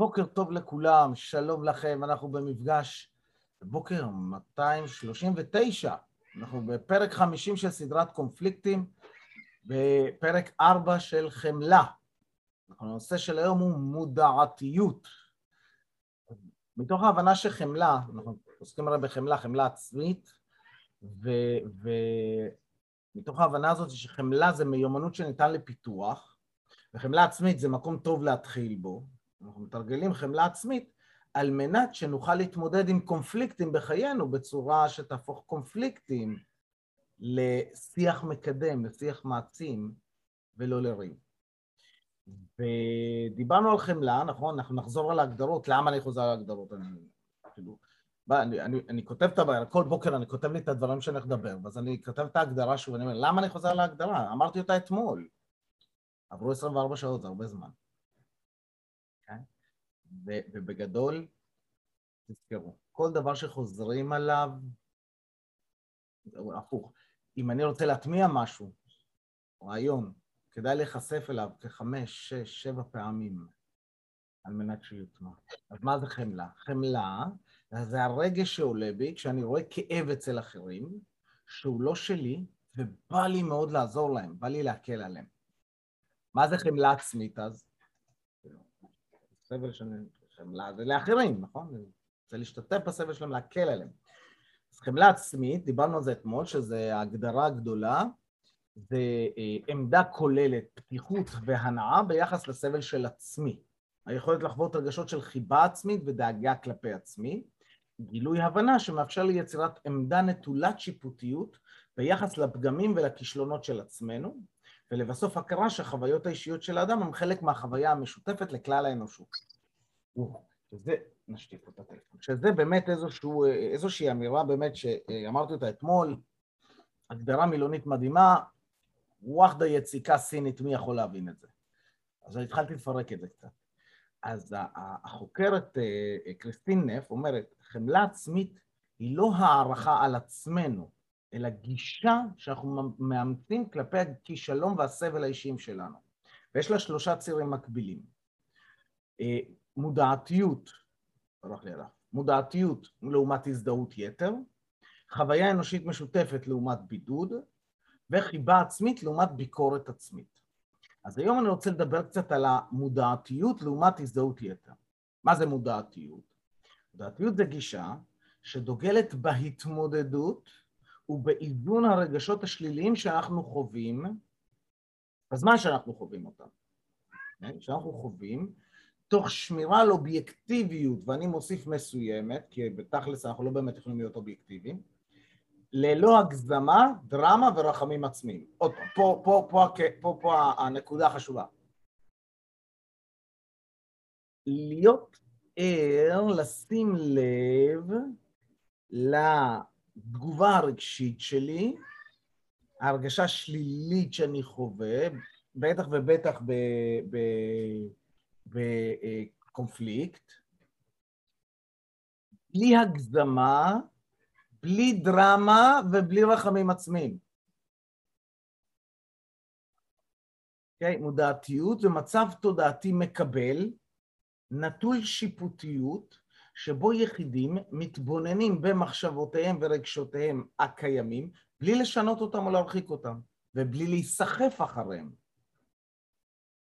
בוקר טוב לכולם, שלום לכם, אנחנו במפגש בוקר 239, אנחנו בפרק 50 של סדרת קונפליקטים, בפרק 4 של חמלה. הנושא של היום הוא מודעתיות. מתוך ההבנה שחמלה, אנחנו עוסקים הרי בחמלה, חמלה עצמית, ומתוך ו... ההבנה הזאת שחמלה זה מיומנות שניתן לפיתוח, וחמלה עצמית זה מקום טוב להתחיל בו, אנחנו מתרגלים חמלה עצמית על מנת שנוכל להתמודד עם קונפליקטים בחיינו בצורה שתהפוך קונפליקטים לשיח מקדם, לשיח מעצים ולא לריב. ודיברנו על חמלה, נכון? אנחנו נחזור על ההגדרות. למה אני חוזר על ההגדרות? אני, כאילו, אני, אני, אני כותב את הבעיה, כל בוקר אני כותב לי את הדברים שאני לדבר, ואז אני כותב את ההגדרה שוב, ואני אומר, למה אני חוזר על ההגדרה? אמרתי אותה אתמול. עברו 24 שעות, זה הרבה זמן. ובגדול, תזכרו, כל דבר שחוזרים עליו, הפוך, אם אני רוצה להטמיע משהו, רעיון, כדאי להיחשף אליו כחמש, שש, שבע פעמים על מנת שיוטמע. אז מה זה חמלה? חמלה זה הרגש שעולה בי כשאני רואה כאב אצל אחרים, שהוא לא שלי, ובא לי מאוד לעזור להם, בא לי להקל עליהם. מה זה חמלה עצמית אז? סבל של חמלה זה לאחרים, נכון? זה להשתתף בסבל שלהם, להקל עליהם. אז חמלה עצמית, דיברנו על זה אתמול, שזו הגדרה גדולה, זה אה, עמדה כוללת פתיחות והנאה ביחס לסבל של עצמי. היכולת לחוות רגשות של חיבה עצמית ודאגה כלפי עצמי, גילוי הבנה שמאפשר לי יצירת עמדה נטולת שיפוטיות ביחס לפגמים ולכישלונות של עצמנו, ולבסוף הכרה שהחוויות האישיות של האדם הן חלק מהחוויה המשותפת לכלל האנושות. שזה, נשתיק את הטלפון, שזה באמת איזשהו, איזושהי אמירה באמת שאמרתי אותה אתמול, הגדרה מילונית מדהימה, וואחדה יציקה סינית, מי יכול להבין את זה? אז התחלתי לפרק את זה קצת. אז החוקרת אה, קריסטין נף אומרת, חמלה עצמית היא לא הערכה על עצמנו, אלא גישה שאנחנו מאמצים כלפי הכישלון והסבל האישיים שלנו. ויש לה שלושה צירים מקבילים. אה, מודעתיות, הלך לי מודעתיות לעומת הזדהות יתר, חוויה אנושית משותפת לעומת בידוד, וחיבה עצמית לעומת ביקורת עצמית. אז היום אני רוצה לדבר קצת על המודעתיות לעומת הזדהות יתר. מה זה מודעתיות? מודעתיות זה גישה שדוגלת בהתמודדות ובאיזון הרגשות השליליים שאנחנו חווים בזמן שאנחנו חווים אותם. כן? שאנחנו חווים, תוך שמירה על אובייקטיביות, ואני מוסיף מסוימת, כי בתכלס אנחנו לא באמת יכולים להיות אובייקטיביים, ללא הגזמה, דרמה ורחמים עצמיים. עוד פעם, פה, פה, פה, פה, פה, פה הנקודה החשובה. להיות ער, לשים לב לתגובה הרגשית שלי, ההרגשה השלילית שאני חווה, בטח ובטח בקונפליקט, בלי הגזמה, בלי דרמה ובלי רחמים עצמיים. Okay, אוקיי? מודעתיות זה מצב תודעתי מקבל, נטול שיפוטיות, שבו יחידים מתבוננים במחשבותיהם ורגשותיהם הקיימים, בלי לשנות אותם או להרחיק אותם, ובלי להיסחף אחריהם.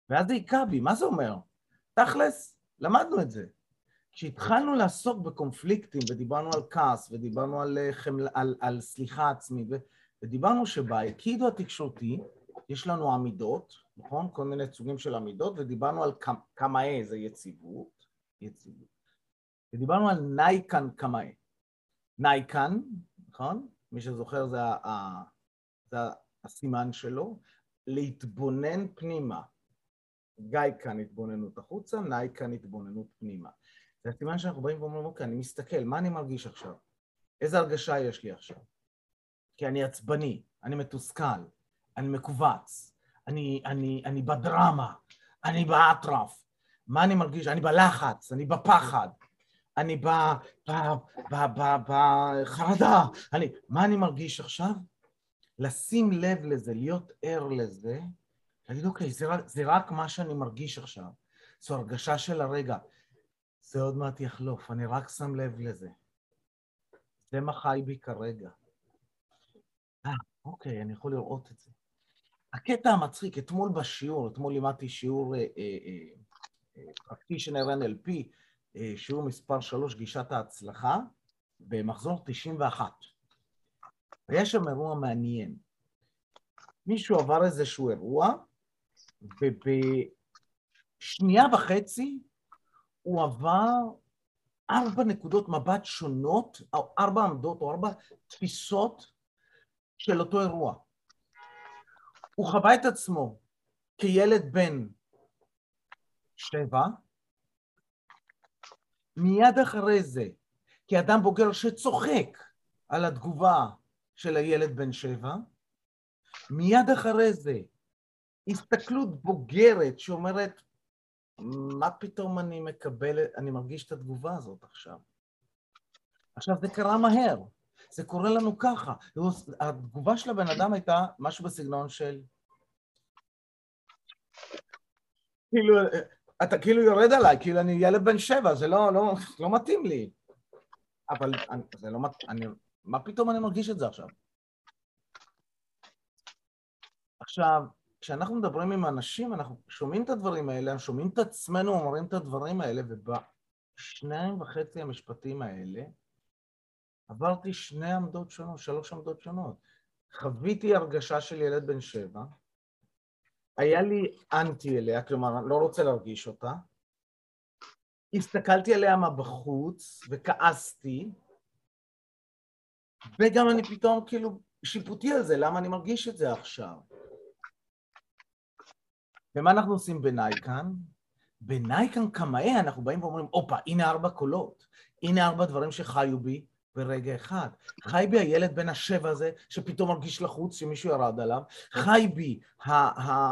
ואז זה היכה בי, מה זה אומר? תכלס, למדנו את זה. כשהתחלנו לעסוק בקונפליקטים ודיברנו על כעס ודיברנו על, אה, חמל, על, על סליחה עצמית ודיברנו שבאקידו התקשורתי יש לנו עמידות, נכון? כל מיני סוגים של עמידות ודיברנו על קמאי, זה יציבות, יציבות. ודיברנו על נייקן קמאי. נייקן, נכון? מי שזוכר זה, ה, זה הסימן שלו, להתבונן פנימה. גייקן התבוננות החוצה, נייקן התבוננות פנימה. זה הסימן שאנחנו באים ואומרים, אוקיי, אני מסתכל, מה אני מרגיש עכשיו? איזה הרגשה יש לי עכשיו? כי אני עצבני, אני מתוסכל, אני מכווץ, אני, אני, אני בדרמה, אני באטרף, מה אני מרגיש? אני בלחץ, אני בפחד, אני בחרדה, אני... מה אני מרגיש עכשיו? לשים לב לזה, להיות ער לזה, להגיד, אוקיי, זה רק, זה רק מה שאני מרגיש עכשיו. זו הרגשה של הרגע. זה עוד מעט יחלוף, אני רק שם לב לזה. זה מה חי בי כרגע. אה, אוקיי, אני יכול לראות את זה. הקטע המצחיק, אתמול בשיעור, אתמול לימדתי שיעור אה, NLP, אה, שיעור מספר 3, גישת ההצלחה, במחזור 91. והיה שם אירוע מעניין. מישהו עבר איזשהו אירוע, ובשנייה וחצי הוא עבר ארבע נקודות מבט שונות, או ארבע עמדות או ארבע תפיסות של אותו אירוע. הוא חווה את עצמו כילד בן שבע, מיד אחרי זה, כאדם בוגר שצוחק על התגובה של הילד בן שבע, מיד אחרי זה, הסתכלות בוגרת שאומרת, מה פתאום אני מקבל, אני מרגיש את התגובה הזאת עכשיו? עכשיו, זה קרה מהר, זה קורה לנו ככה. התגובה של הבן אדם הייתה משהו בסגנון של... כאילו, אתה כאילו יורד עליי, כאילו אני ילד בן שבע, זה לא, לא, לא מתאים לי. אבל אני, זה לא מתאים, מה פתאום אני מרגיש את זה עכשיו? עכשיו, כשאנחנו מדברים עם אנשים, אנחנו שומעים את הדברים האלה, אנחנו שומעים את עצמנו אומרים את הדברים האלה, ובשניים וחצי המשפטים האלה עברתי שני עמדות שונות, שלוש עמדות שונות. חוויתי הרגשה של ילד בן שבע, היה לי אנטי אליה, כלומר, לא רוצה להרגיש אותה, הסתכלתי עליה מבחוץ וכעסתי, וגם אני פתאום כאילו שיפוטי על זה, למה אני מרגיש את זה עכשיו? ומה אנחנו עושים בנייקן? בנייקן קמאי אנחנו באים ואומרים, הופה, הנה ארבע קולות, הנה ארבע דברים שחיו בי ברגע אחד. חי בי הילד בן השבע הזה, שפתאום מרגיש לחוץ שמישהו ירד עליו, חי בי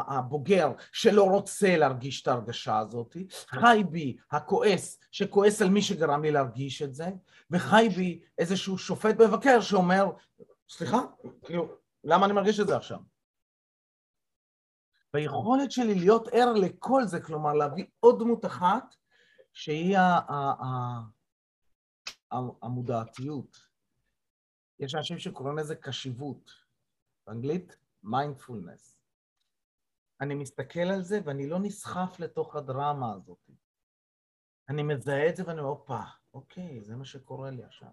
הבוגר שלא רוצה להרגיש את ההרגשה הזאת, חי בי הכועס שכועס על מי שגרם לי להרגיש את זה, וחי בי איזשהו שופט מבקר שאומר, סליחה, כאילו, למה אני מרגיש את זה עכשיו? והיכולת שלי להיות ער לכל זה, כלומר להביא עוד דמות אחת שהיא המודעתיות. יש אנשים שקוראים לזה קשיבות, באנגלית מיינדפולנס. אני מסתכל על זה ואני לא נסחף לתוך הדרמה הזאת. אני מזהה את זה ואני אומר, הופה, אוקיי, זה מה שקורה לי עכשיו.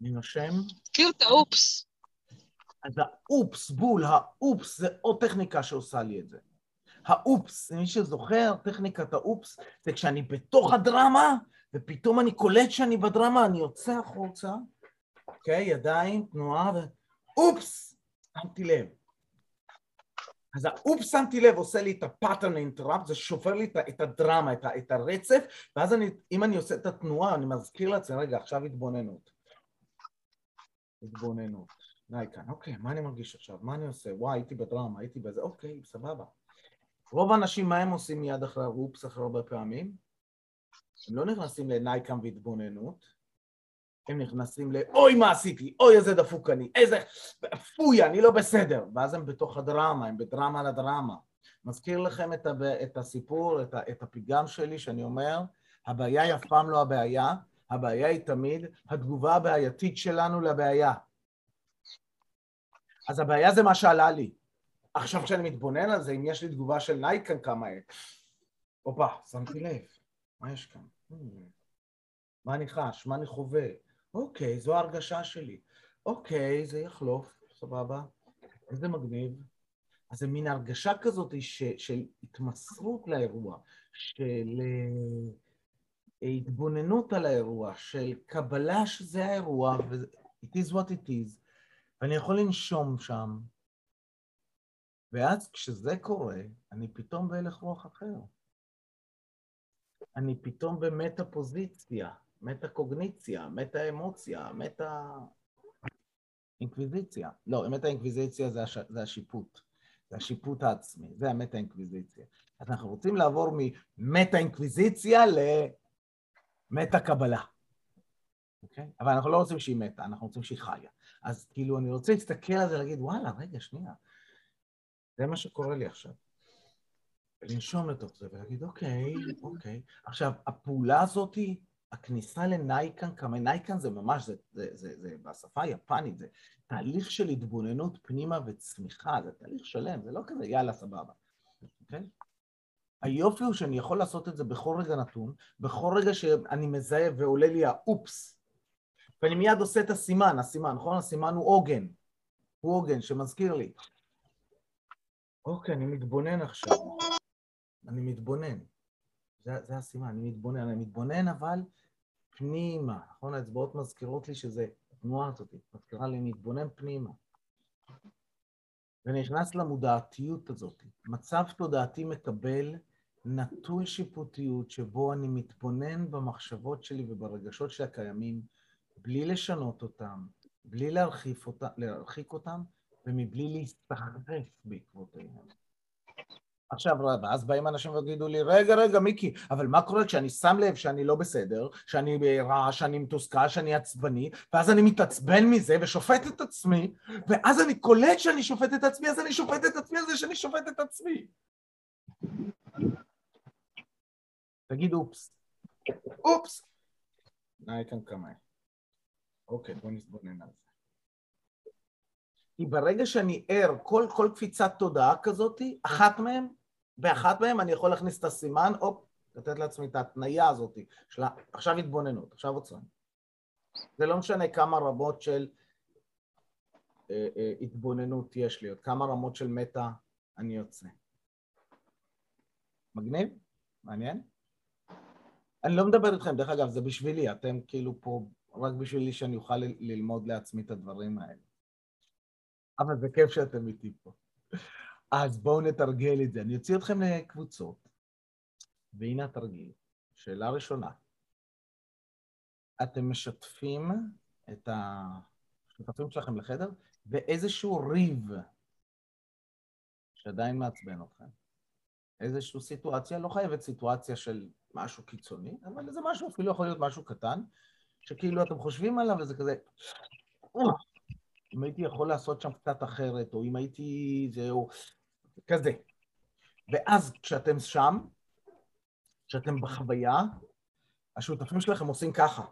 אני נושם. כאילו את האופס. אז האופס, בול, האופס זה עוד טכניקה שעושה לי את זה. האופס, מי שזוכר, טכניקת האופס, זה כשאני בתוך הדרמה, ופתאום אני קולט שאני בדרמה, אני יוצא החוצה, אוקיי, ידיים, תנועה, ו... אופס, שמתי לב. אז האופס שמתי לב עושה לי את ה pattern interrupt, זה שובר לי את הדרמה, את, את הרצף, ואז אני, אם אני עושה את התנועה, אני מזכיר לעצמי, רגע, עכשיו התבוננות. התבוננות. נייקן, אוקיי, מה אני מרגיש עכשיו? מה אני עושה? וואי, הייתי בדרמה, הייתי בזה, אוקיי, סבבה. רוב האנשים, מה הם עושים מיד אחרי הרופס אחרי הרבה פעמים? הם לא נכנסים לנייקם והתבוננות, הם נכנסים ל... אוי, מה עשיתי? אוי, איזה דפוק אני, איזה... פוי, אני לא בסדר. ואז הם בתוך הדרמה, הם בדרמה על הדרמה. מזכיר לכם את, הב... את הסיפור, את, ה... את הפיגם שלי, שאני אומר, הבעיה היא אף פעם לא הבעיה, הבעיה היא תמיד התגובה הבעייתית שלנו לבעיה. אז הבעיה זה מה שעלה לי. עכשיו כשאני מתבונן על זה, אם יש לי תגובה של נייקן כמה... הופה, שמתי לב, מה יש כאן? מה אני חש? מה אני חווה? אוקיי, זו ההרגשה שלי. אוקיי, זה יחלוף, סבבה. איזה מגניב. אז זה מין הרגשה כזאת ש, של התמסרות לאירוע, של אה, התבוננות על האירוע, של קבלה שזה האירוע, ו-it is what it is, ואני יכול לנשום שם, ואז כשזה קורה, אני פתאום בהלך רוח אחר. אני פתאום במטה-פוזיציה, מטה-קוגניציה, מטה-אמוציה, מטה-אינקוויזיציה. לא, מטה-אינקוויזיציה זה, הש... זה השיפוט, זה השיפוט העצמי, זה המטה-אינקוויזיציה. אז אנחנו רוצים לעבור ממטה-אינקוויזיציה למטה-קבלה. אוקיי? אבל אנחנו לא רוצים שהיא מתה, אנחנו רוצים שהיא חיה. אז כאילו, אני רוצה להסתכל על זה ולהגיד, וואלה, רגע, שנייה. זה מה שקורה לי עכשיו. לנשום לתוך זה ולהגיד, אוקיי, אוקיי. עכשיו, הפעולה הזאת, הכניסה לנייקן, קמאי נייקן זה ממש, זה, זה, זה, זה בשפה היפנית, זה תהליך של התבוננות פנימה וצמיחה, זה תהליך שלם, זה לא כזה יאללה סבבה, אוקיי? היופי הוא שאני יכול לעשות את זה בכל רגע נתון, בכל רגע שאני מזהה ועולה לי האופס, ואני מיד עושה את הסימן, הסימן, נכון? הסימן הוא עוגן, הוא עוגן שמזכיר לי. אוקיי, אני מתבונן עכשיו. אני מתבונן. זה, זה הסימן, אני מתבונן. אני מתבונן, אבל פנימה. נכון? האצבעות מזכירות לי שזה, התנועה הזאת, מזכירה לי מתבונן פנימה. ונכנס למודעתיות הזאת. מצב תודעתי מקבל נטוי שיפוטיות שבו אני מתבונן במחשבות שלי וברגשות שלי הקיימים, בלי לשנות אותם, בלי להרחיק אותם, להרחיק אותם ומבלי להסתחרף בעקבותיהם. עכשיו, ואז באים אנשים ויגידו לי, רגע, רגע, מיקי, אבל מה קורה כשאני שם לב שאני לא בסדר, שאני רע, שאני מתוסכל, שאני עצבני, ואז אני מתעצבן מזה ושופט את עצמי, ואז אני קולט שאני שופט את עצמי, אז אני שופט את עצמי על זה שאני שופט את עצמי. תגיד אופס. אופס! נאי כאן כמה. אוקיי, בוא נתבונן על זה. כי ברגע שאני ער, כל, כל קפיצת תודעה כזאת, אחת מהן, באחת מהן אני יכול להכניס את הסימן, הופ, לתת לעצמי את ההתניה הזאת, של עכשיו התבוננות, עכשיו עוצרים. זה לא משנה כמה רמות של אה, אה, התבוננות יש לי, עוד כמה רמות של מטה אני יוצא. מגניב? מעניין? אני לא מדבר איתכם, דרך אגב, זה בשבילי, אתם כאילו פה רק בשבילי שאני אוכל ללמוד לעצמי את הדברים האלה. אבל זה כיף שאתם איתי פה. אז בואו נתרגל את זה. אני אוציא אתכם לקבוצות, והנה התרגיל. שאלה ראשונה, אתם משתפים את השותפים שלכם לחדר באיזשהו ריב שעדיין מעצבן אתכם. איזושהי סיטואציה, לא חייבת סיטואציה של משהו קיצוני, אבל זה משהו, אפילו יכול להיות משהו קטן, שכאילו אתם חושבים עליו וזה כזה, אם הייתי יכול לעשות שם קצת אחרת, או אם הייתי... זהו, כזה. ואז כשאתם שם, כשאתם בחוויה, השותפים שלכם עושים ככה.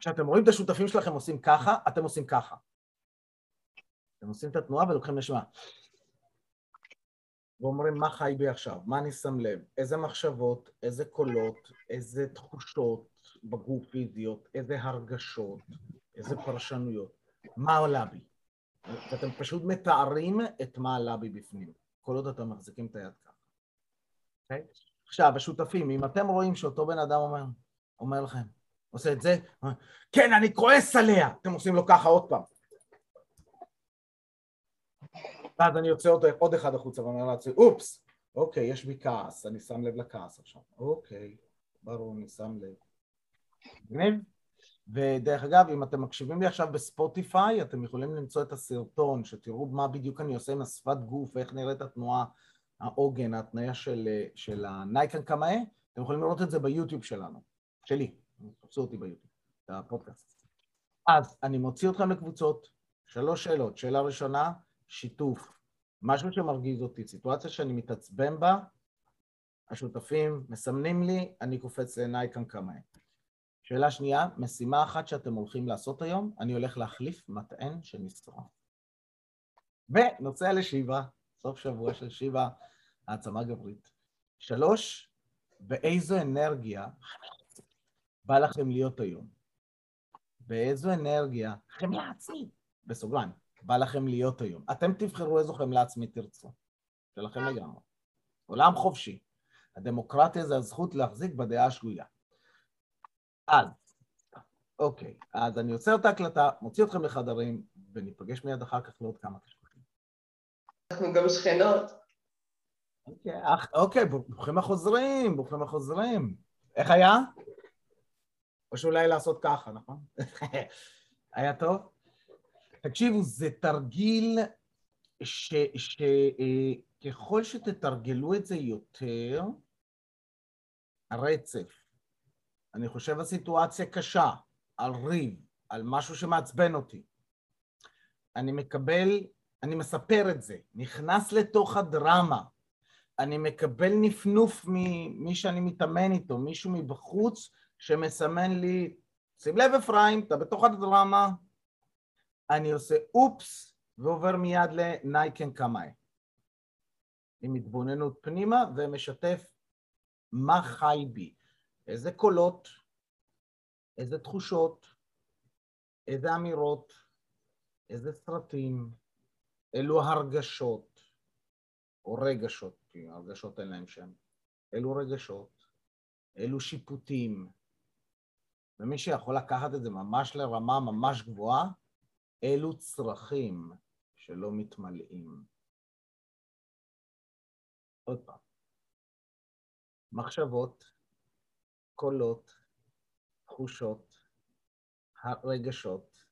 כשאתם רואים את השותפים שלכם עושים ככה, אתם עושים ככה. אתם עושים את התנועה ולוקחים נשימה. ואומרים מה חי בי עכשיו, מה אני שם לב, איזה מחשבות, איזה קולות, איזה תחושות בגוף פיזיות, איזה הרגשות, איזה פרשנויות, מה עלה בי. ואתם פשוט מתארים את מה עלה בי בפנים, כל עוד אתם מחזיקים את היד ככה. Okay? אוקיי? עכשיו, השותפים, אם אתם רואים שאותו בן אדם אומר, אומר לכם, עושה את זה, כן, אני כועס עליה, אתם עושים לו ככה עוד פעם. ואז אני יוצא עוד, עוד אחד החוצה ואומר לעצמי, אופס, אוקיי, יש בי כעס, אני שם לב לכעס עכשיו. אוקיי, ברור, אני שם לב. מגניב? ודרך אגב, אם אתם מקשיבים לי עכשיו בספוטיפיי, אתם יכולים למצוא את הסרטון, שתראו מה בדיוק אני עושה עם השפת גוף ואיך נראית התנועה, העוגן, ההתניה של, של הנייקן קמאה, אתם יכולים לראות את זה ביוטיוב שלנו, שלי, תפסו אותי ביוטיוב, את הפודקאסט. אז אני מוציא אתכם לקבוצות, שלוש שאלות. שאלה ראשונה, שיתוף, משהו שמרגיז אותי, סיטואציה שאני מתעצבן בה, השותפים מסמנים לי, אני קופץ לנייקן קמאה. שאלה שנייה, משימה אחת שאתם הולכים לעשות היום, אני הולך להחליף מטען שנשרף. ונוסע לשיבה, סוף שבוע של שיבה, העצמה גברית. שלוש, באיזו אנרגיה בא לכם להיות היום? באיזו אנרגיה, חמלה עצמית, בסוגריים, בא לכם להיות היום. אתם תבחרו איזו חמלה עצמית תרצו, שלכם לגמרי. עולם חופשי. הדמוקרטיה זה הזכות להחזיק בדעה השגויה. אז, אוקיי, אז אני עוצר את ההקלטה, מוציא אתכם לחדרים, וניפגש מיד אחר כך לעוד כמה קשקושים. אנחנו גם שכנות. אוקיי, אח, אוקיי, ברוכים החוזרים, ברוכים החוזרים. איך היה? או שאולי לעשות ככה, נכון? היה טוב? תקשיבו, זה תרגיל שככל ש, שתתרגלו את זה יותר, הרצף, אני חושב על סיטואציה קשה, על ריב, על משהו שמעצבן אותי. אני מקבל אני מספר את זה, נכנס לתוך הדרמה, אני מקבל נפנוף ממי שאני מתאמן איתו, מישהו מבחוץ שמסמן לי, שים לב אפרים, אתה בתוך הדרמה, אני עושה אופס ועובר מיד לנייקן קמאי. עם התבוננות פנימה ומשתף מה חי בי, איזה קולות, איזה תחושות, איזה אמירות, איזה סרטים, אילו הרגשות, או רגשות, כי הרגשות אין להם שם, אילו רגשות, אילו שיפוטים, ומי שיכול לקחת את זה ממש לרמה ממש גבוהה, אילו צרכים שלא מתמלאים. עוד פעם, מחשבות, קולות, תחושות, רגשות,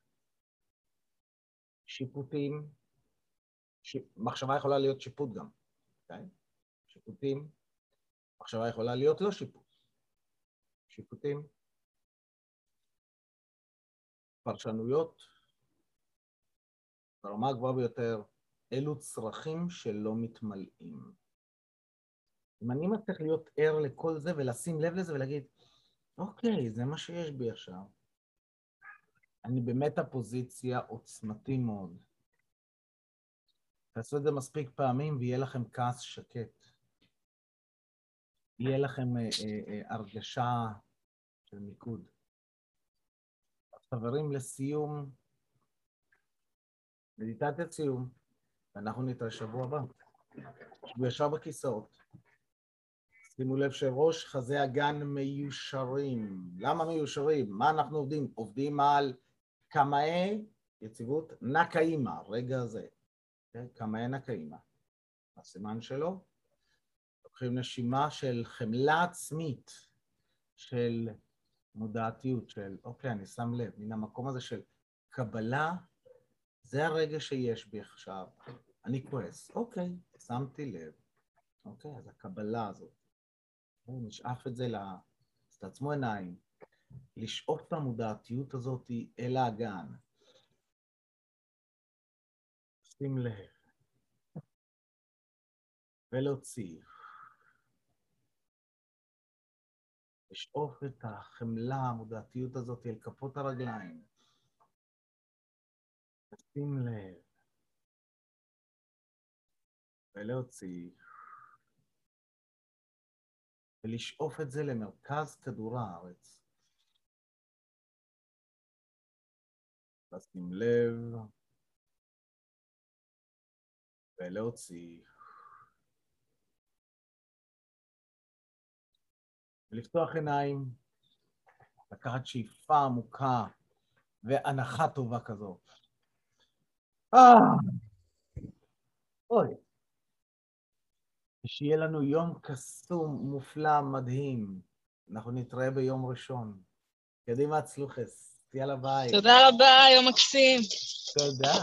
שיפוטים, ש... מחשבה יכולה להיות שיפוט גם, כן? שיפוטים, מחשבה יכולה להיות לא שיפוט, שיפוטים, פרשנויות, ברמה הגבוהה ביותר, אלו צרכים שלא מתמלאים. אם אני מצליח להיות ער לכל זה ולשים לב לזה ולהגיד, אוקיי, זה מה שיש בי עכשיו. אני באמת הפוזיציה עוצמתי מאוד. תעשו את זה מספיק פעמים ויהיה לכם כעס שקט. יהיה לכם אה, אה, אה, הרגשה של מיקוד. חברים, לסיום, מדיטציית סיום, ואנחנו נתראה שבוע הבא. הוא ישר בכיסאות. שימו לב שראש חזה הגן מיושרים. למה מיושרים? מה אנחנו עובדים? עובדים על קמאי יציבות נקאימה, רגע זה. כן? קמאי נקאימה. הסימן שלו. לוקחים נשימה של חמלה עצמית, של מודעתיות, של אוקיי, אני שם לב, מן המקום הזה של קבלה, זה הרגע שיש בי עכשיו. אני כועס, אוקיי, שמתי לב. אוקיי, אז הקבלה הזאת. נשאף את זה, אז תעצמו עיניים, לשאוף את המודעתיות הזאת אל האגן. שים לב. ולהוציא. לשאוף את החמלה, המודעתיות הזאת אל כפות הרגליים. שים לב. ולהוציא. ולשאוף את זה למרכז כדור הארץ. לשים לב ולהוציא. ולפתוח עיניים, לקחת שאיפה עמוקה והנחה טובה כזו. אה! אוי. ושיהיה לנו יום קסום, מופלא, מדהים. אנחנו נתראה ביום ראשון. קדימה, צלוחס. יאללה ביי. תודה רבה, יום מקסים. תודה.